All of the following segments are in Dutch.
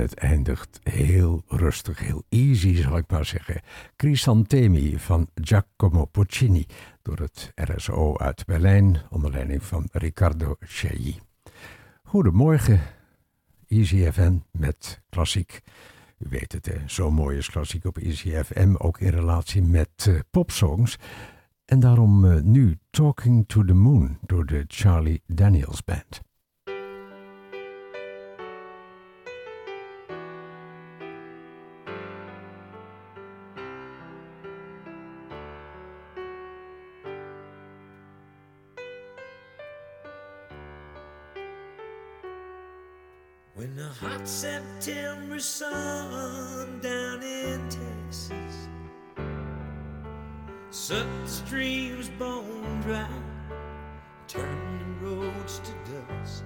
het eindigt heel rustig, heel easy zal ik maar zeggen. Crisantemi van Giacomo Puccini door het RSO uit Berlijn onder leiding van Riccardo Chailly. Goedemorgen, Easy FM met klassiek. U weet het, zo mooi is klassiek op Easy FM, ook in relatie met uh, popsongs. En daarom uh, nu Talking to the Moon door de Charlie Daniels Band. When the hot September sun down in Texas sucked the streams bone dry, turned the roads to dust.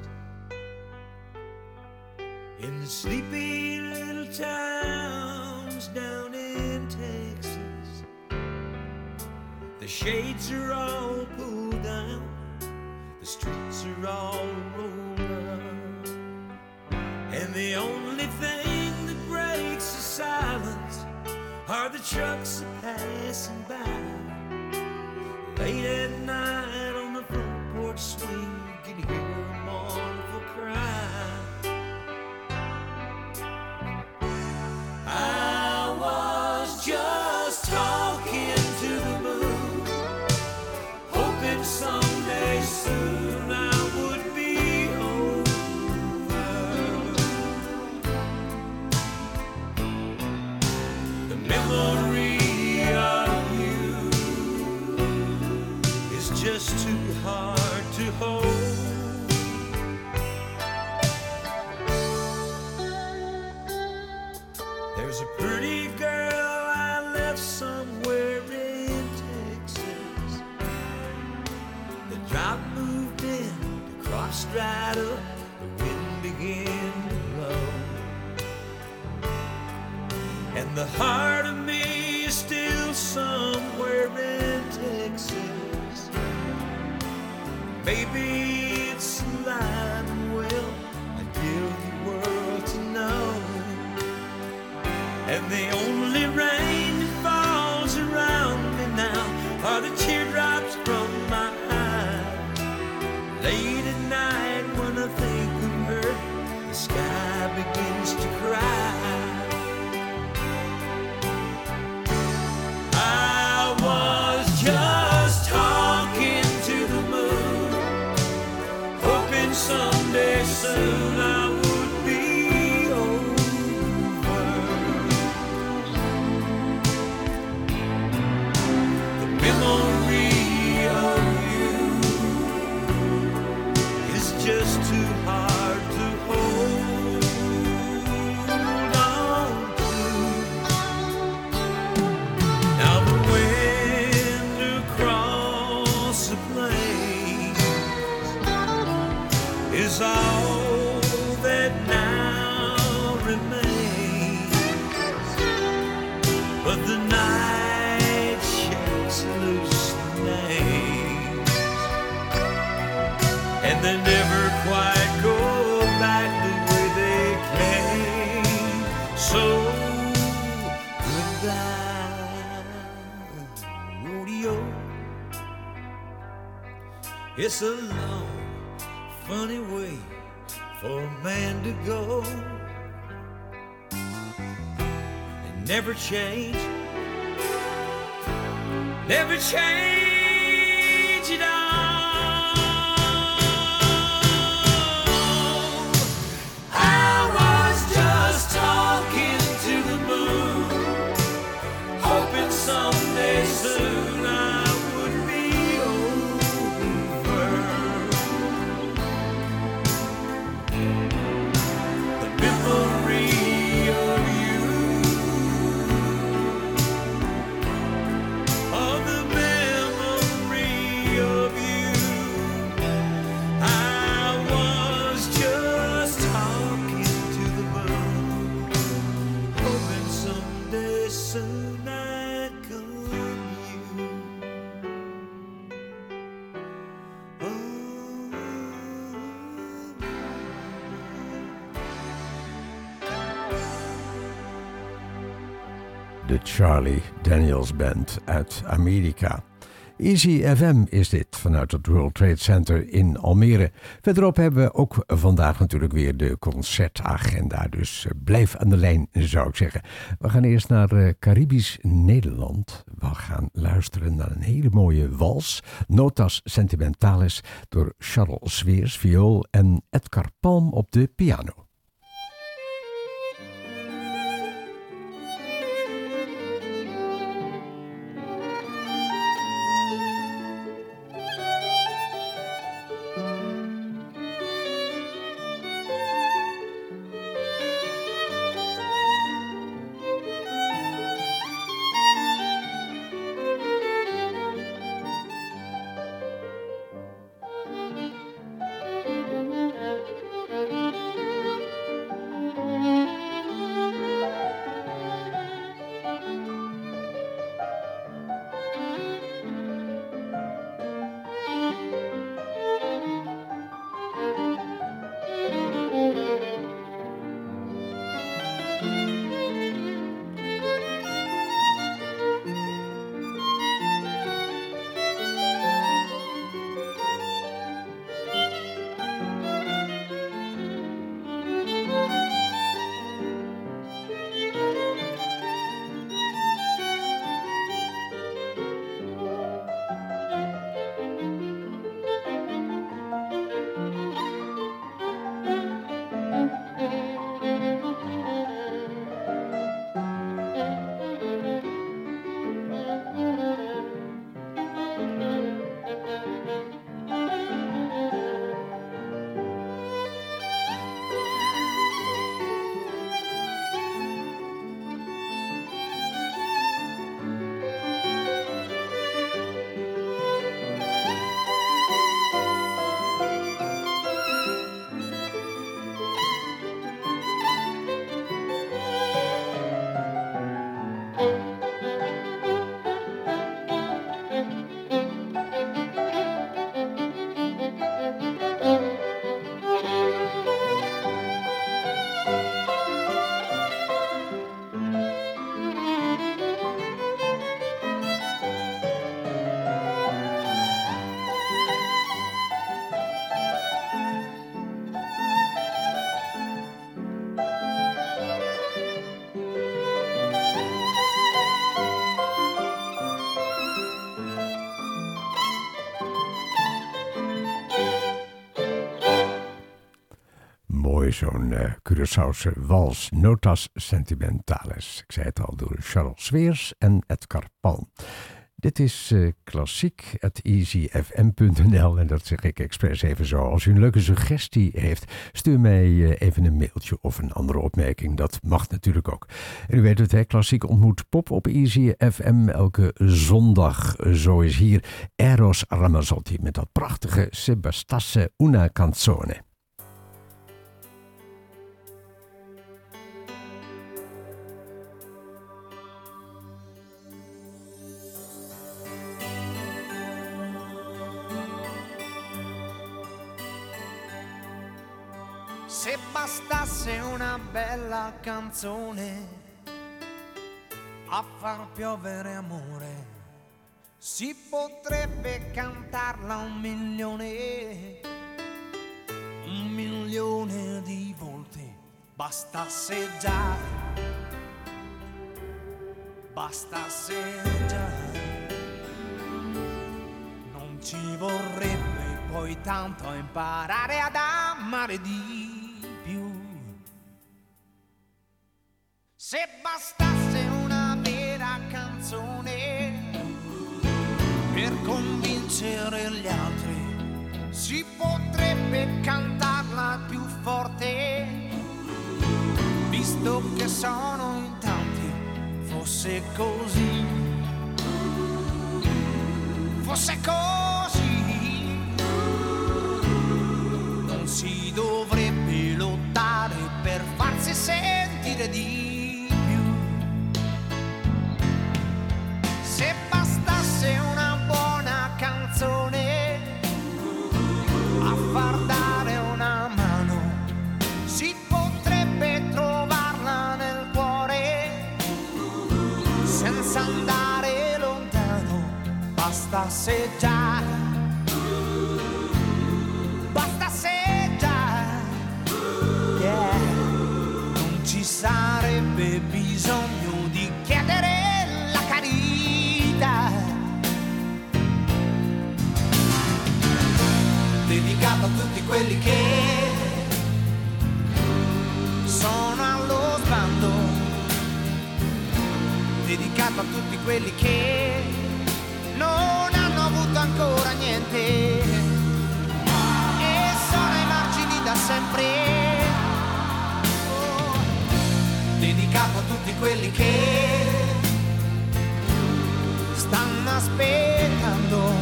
In the sleepy little towns down in Texas, the shades are all pulled down, the streets are all rolled the only thing that breaks the silence are the trucks that passing by. Late at night on the front porch swing, It's a long, funny way for a man to go. And never change, never change Charlie Daniels Band uit Amerika. Easy FM is dit vanuit het World Trade Center in Almere. Verderop hebben we ook vandaag natuurlijk weer de concertagenda. Dus eh, blijf aan de lijn, zou ik zeggen. We gaan eerst naar uh, Caribisch Nederland. We gaan luisteren naar een hele mooie wals. Notas Sentimentales door Charles Sweers, viool en Edgar Palm op de piano. Zo'n uh, Curaçaose wals, Notas Sentimentales. Ik zei het al, door Charles Sweers en Edgar Palm. Dit is uh, klassiek, at easyfm.nl en dat zeg ik expres even zo. Als u een leuke suggestie heeft, stuur mij uh, even een mailtje of een andere opmerking. Dat mag natuurlijk ook. En u weet het, hè, klassiek ontmoet pop op Easy FM elke zondag. Zo is hier Eros Ramazzotti met dat prachtige Sebastasse Una Canzone. Bella canzone a far piovere amore, si potrebbe cantarla un milione, un milione di volte, bastasse già, bastasse già, non ci vorrebbe poi tanto imparare ad amare Dio Se bastasse una vera canzone per convincere gli altri, si potrebbe cantarla più forte, visto che sono in tanti, fosse così, fosse così, non si dovrebbe lottare per farsi sentire di già, basta se già, yeah. non ci sarebbe bisogno di chiedere la carità. Dedicato a tutti quelli che sono allo sbando dedicato a tutti quelli che non ancora niente e sono ai margini da sempre. Oh, dedicato a tutti quelli che stanno aspettando,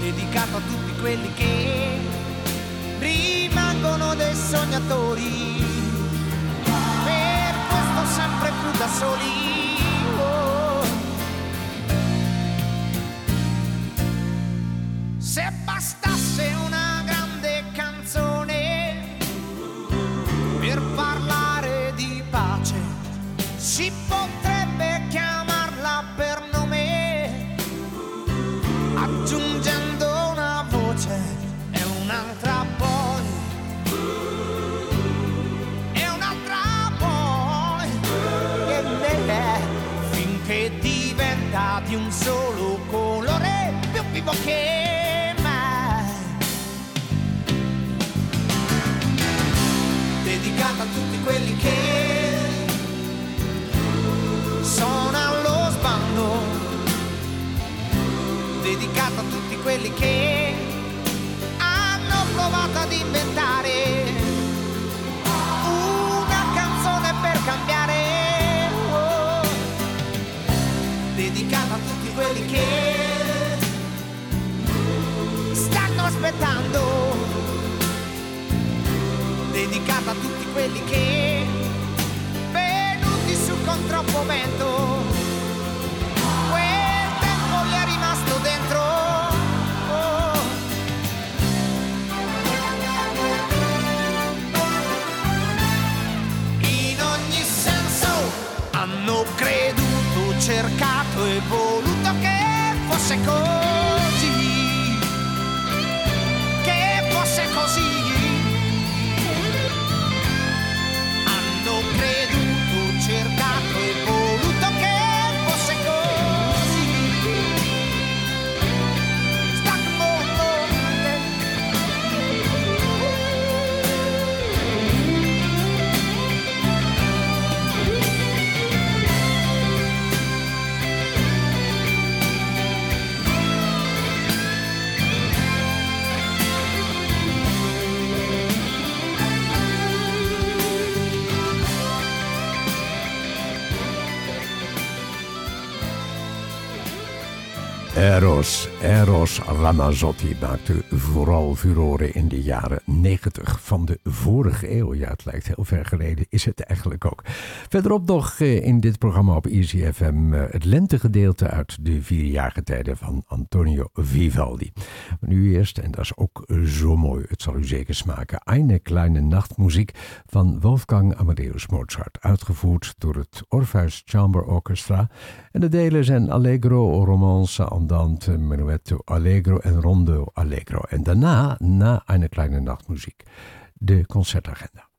dedicato a tutti quelli che rimangono dei sognatori per questo sempre più da soli. Mexico. Eros, Eros Ramazzotti maakte vooral furoren in de jaren 90 van de vorige eeuw. Ja, het lijkt heel ver geleden, is het eigenlijk ook. Verderop nog eh, in dit programma op Easy FM eh, het lentegedeelte uit de vierjarige tijden van Antonio Vivaldi. Maar nu eerst, en dat is ook zo mooi, het zal u zeker smaken, Eine kleine nachtmuziek van Wolfgang Amadeus Mozart, uitgevoerd door het Orpheus Chamber Orchestra. En de delen zijn Allegro, Romance, Andante, Menuetto, Allegro en Rondo Allegro. En daarna, na Eine kleine nachtmuziek, de concertagenda.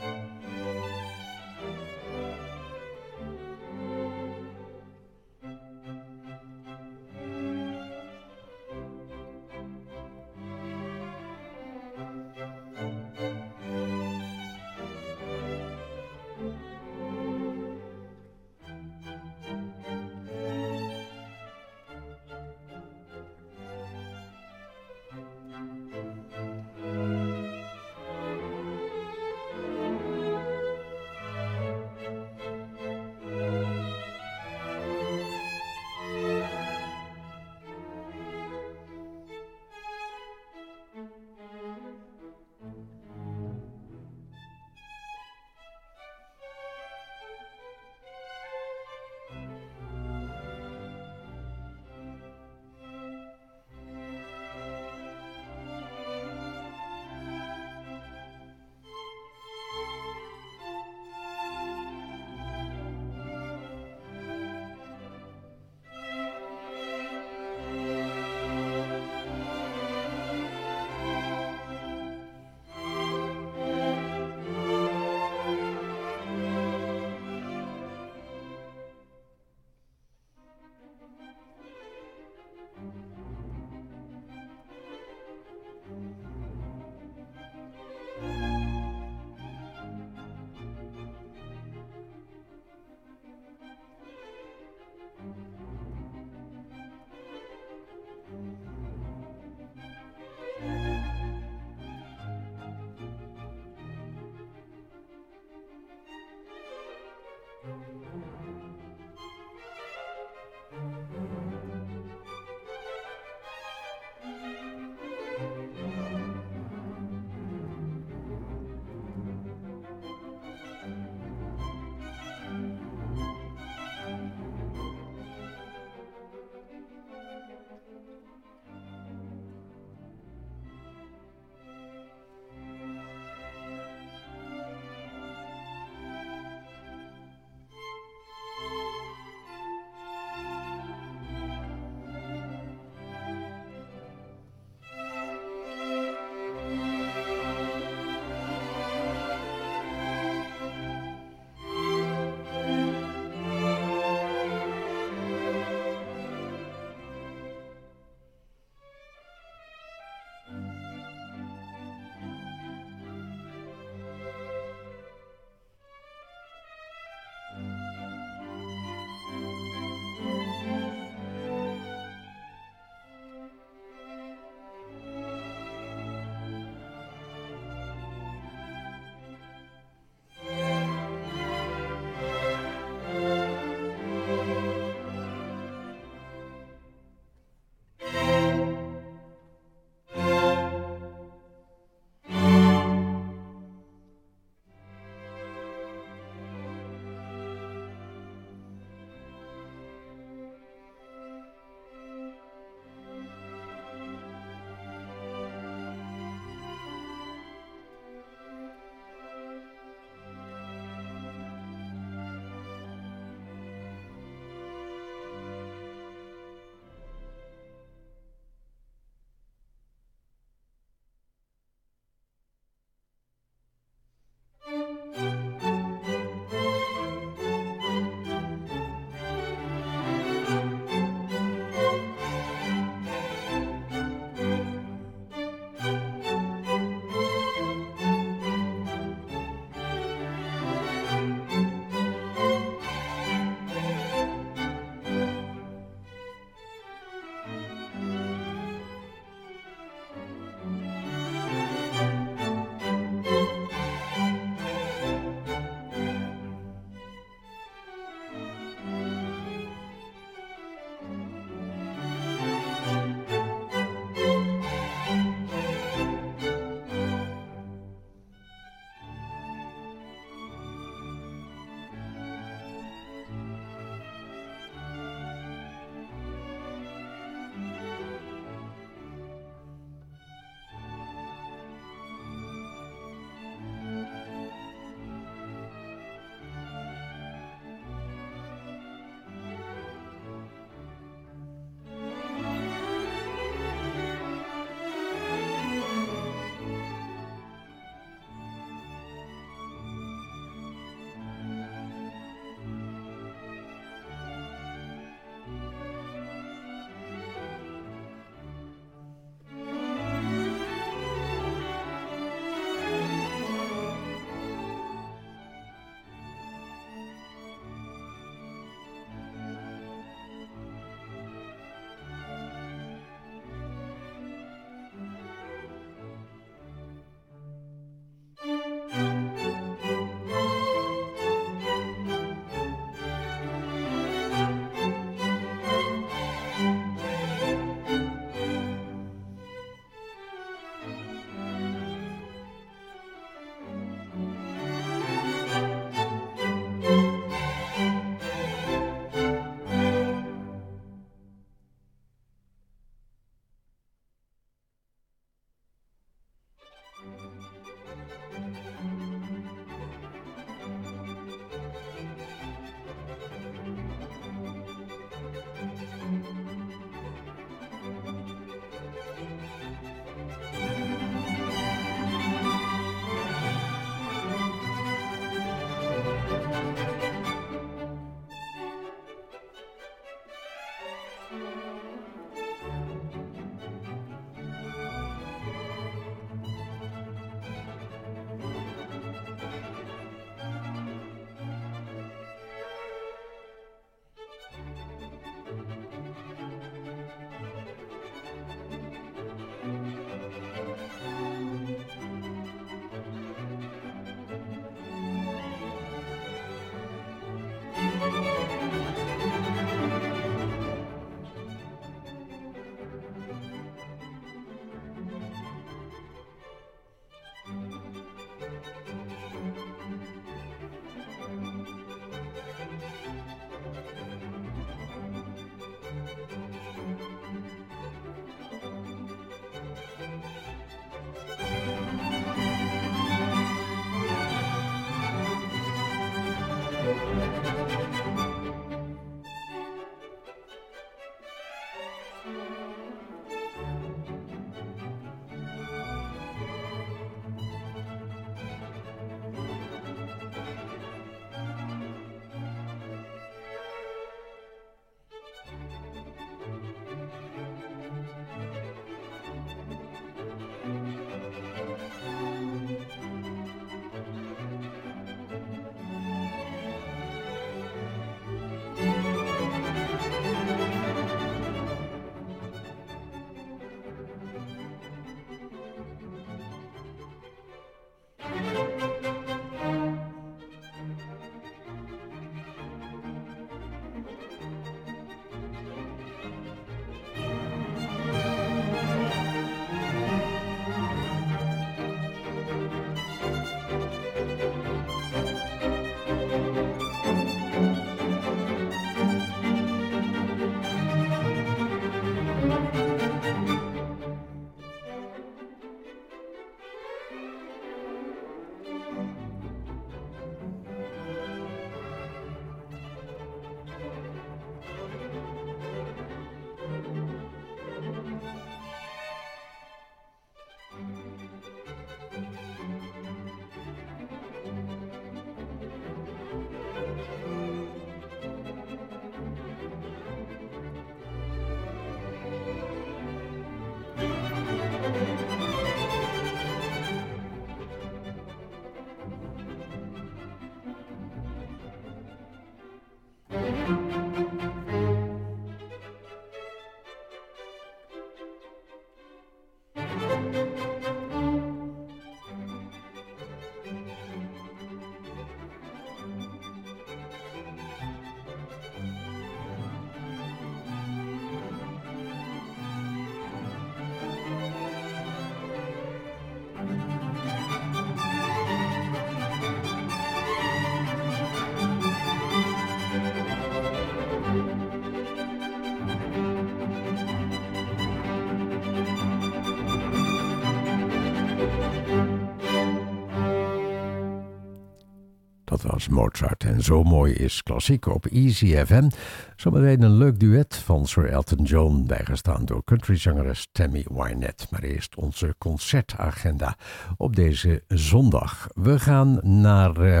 Mozart. En zo mooi is klassiek op Easy FM. Zometeen een leuk duet van Sir Elton John, bijgestaan door countryzangeres Tammy Wynette. Maar eerst onze concertagenda op deze zondag. We gaan naar uh,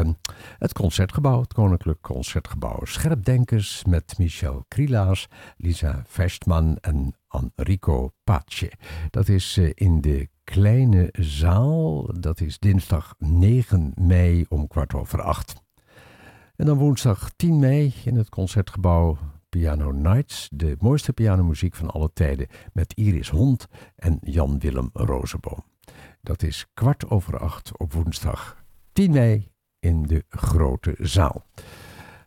het Concertgebouw, het Koninklijk Concertgebouw. Scherpdenkers met Michel Krielaas, Lisa Vestman en Enrico Pace. Dat is uh, in de kleine zaal. Dat is dinsdag 9 mei om kwart over acht. En dan woensdag 10 mei in het concertgebouw Piano Nights. De mooiste pianomuziek van alle tijden met Iris Hond en Jan-Willem Rozenboom. Dat is kwart over acht op woensdag 10 mei in de grote zaal.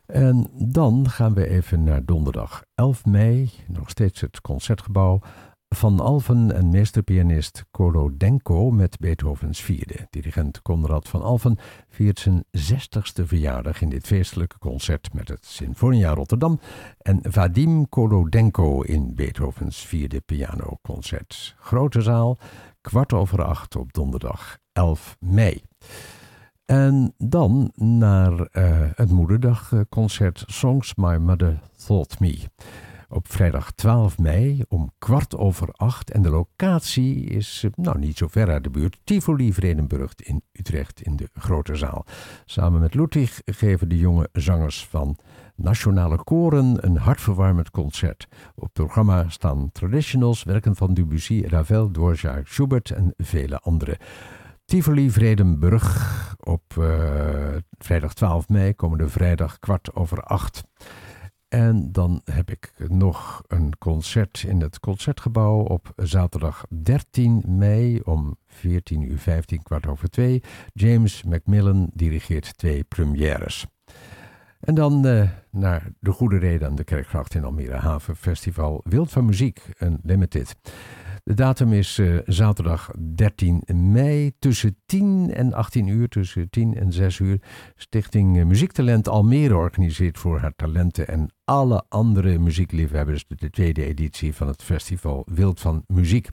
En dan gaan we even naar donderdag 11 mei, nog steeds het concertgebouw. Van Alven en meesterpianist Denko met Beethovens vierde. Dirigent Conrad van Alven viert zijn 60ste verjaardag in dit feestelijke concert met het Sinfonia Rotterdam en Vadim Denko in Beethovens vierde pianoconcert. Grote zaal, kwart over acht op donderdag 11 mei. En dan naar uh, het moederdagconcert Songs My Mother Thought Me op vrijdag 12 mei om kwart over acht. En de locatie is, eh, nou niet zo ver uit de buurt, Tivoli Vredenburg in Utrecht in de Grote Zaal. Samen met Ludwig geven de jonge zangers van Nationale Koren een hartverwarmend concert. Op het programma staan traditionals, werken van Debussy, Ravel, Dvorak, Schubert en vele anderen. Tivoli Vredenburg op uh, vrijdag 12 mei, komende vrijdag kwart over acht. En dan heb ik nog een concert in het Concertgebouw op zaterdag 13 mei om 14 uur 15, kwart over 2. James Macmillan dirigeert twee premières. En dan uh, naar de Goede Reden aan de Kerkgracht in Almere Haven Festival Wild van Muziek, een limited. De datum is uh, zaterdag 13 mei tussen 10 en 18 uur, tussen 10 en 6 uur. Stichting uh, Muziektalent Almere organiseert voor haar talenten en alle andere muziekliefhebbers de tweede editie van het festival Wild van Muziek.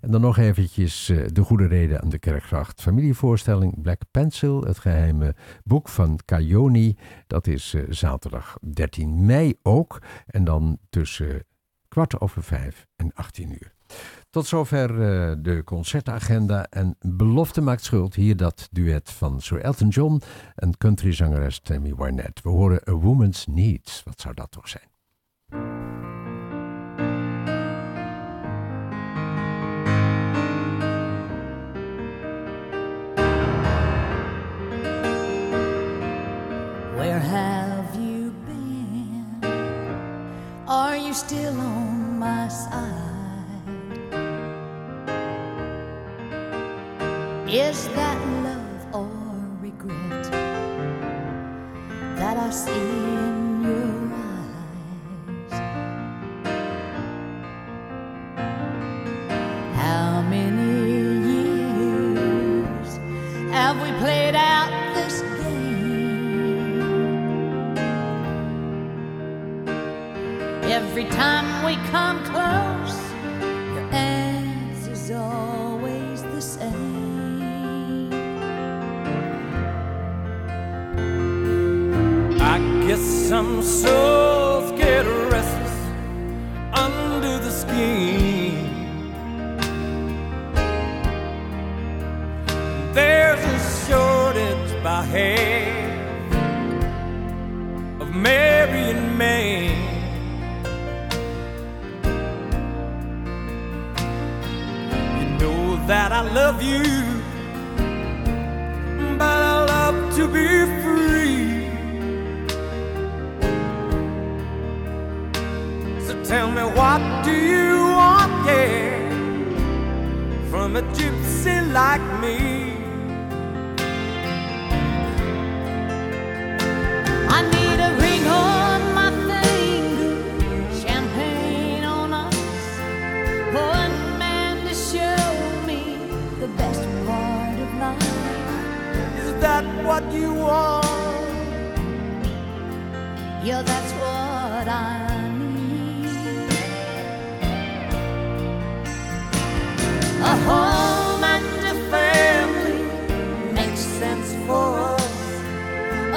En dan nog eventjes uh, de goede reden aan de Kerkgracht. Familievoorstelling Black Pencil, het geheime boek van Cayoni. Dat is zaterdag 13 mei ook. En dan tussen kwart over vijf en 18 uur. Tot zover uh, de concertagenda. En belofte maakt schuld. Hier dat duet van Sir Elton John en countryzangeres Tammy Wynette. We horen A Woman's Needs. Wat zou dat toch zijn? Is that love or regret that I see in your eyes? How many years have we played out this game? Every time we come some souls get restless under the skin. There's a shortage by half of marrying men. You know that I love you, but I love to be free. Tell me what do you want, yeah, from a gypsy like me? I need a ring on my finger, champagne on us, one man to show me the best part of life. Is that what you want? Yeah, that's what I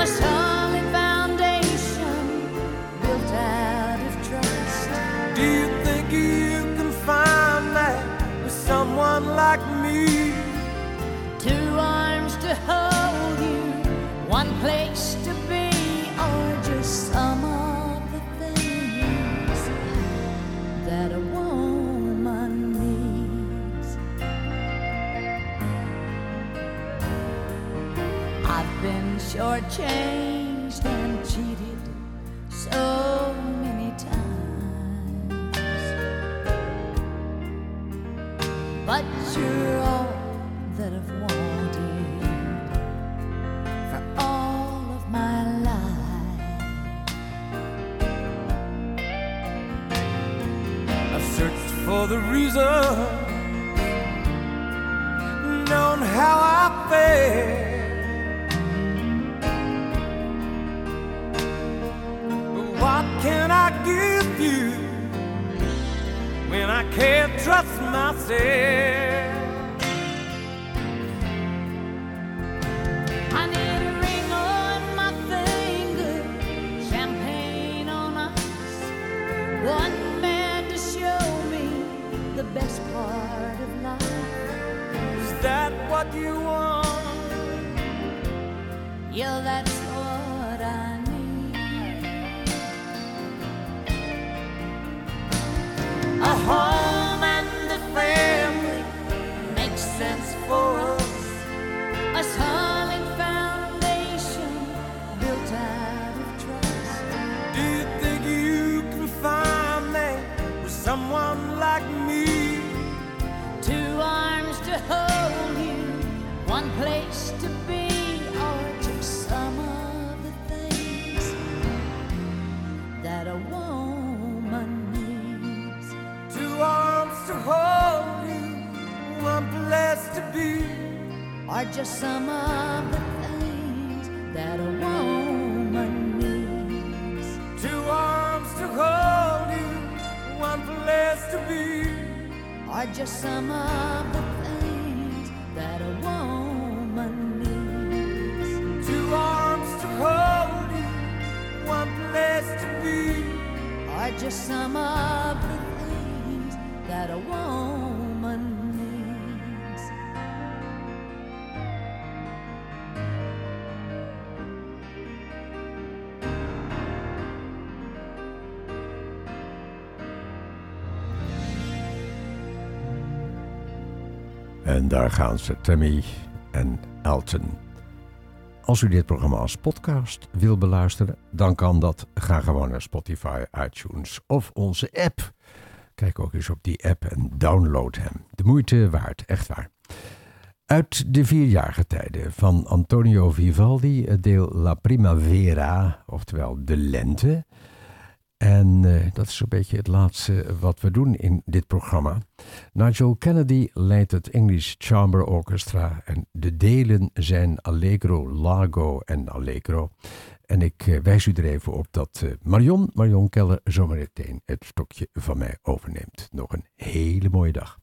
first time. Been shortchanged and cheated so many times, but you're all that I've wanted for all of my life. I've searched for the reason, known how you when I can't trust myself? I need a ring on my finger, champagne on us, one man to show me the best part of life. Is that what you want? Yeah, that's Are just some of the things that a woman needs. Two arms to hold you, one place to be. Are just some of the things that a woman needs. Two arms to hold you, one place to be. Are just some of the things that a woman En daar gaan ze, Tammy en Elton. Als u dit programma als podcast wil beluisteren, dan kan dat. Ga gewoon naar Spotify, iTunes of onze app. Kijk ook eens op die app en download hem. De moeite waard, echt waar. Uit de vierjarige tijden van Antonio Vivaldi, het deel La Primavera, oftewel de lente. En eh, dat is een beetje het laatste wat we doen in dit programma. Nigel Kennedy leidt het English Chamber Orchestra en de delen zijn Allegro, Largo en Allegro. En ik eh, wijs u er even op dat eh, Marion, Marion Keller, zometeen het stokje van mij overneemt. Nog een hele mooie dag.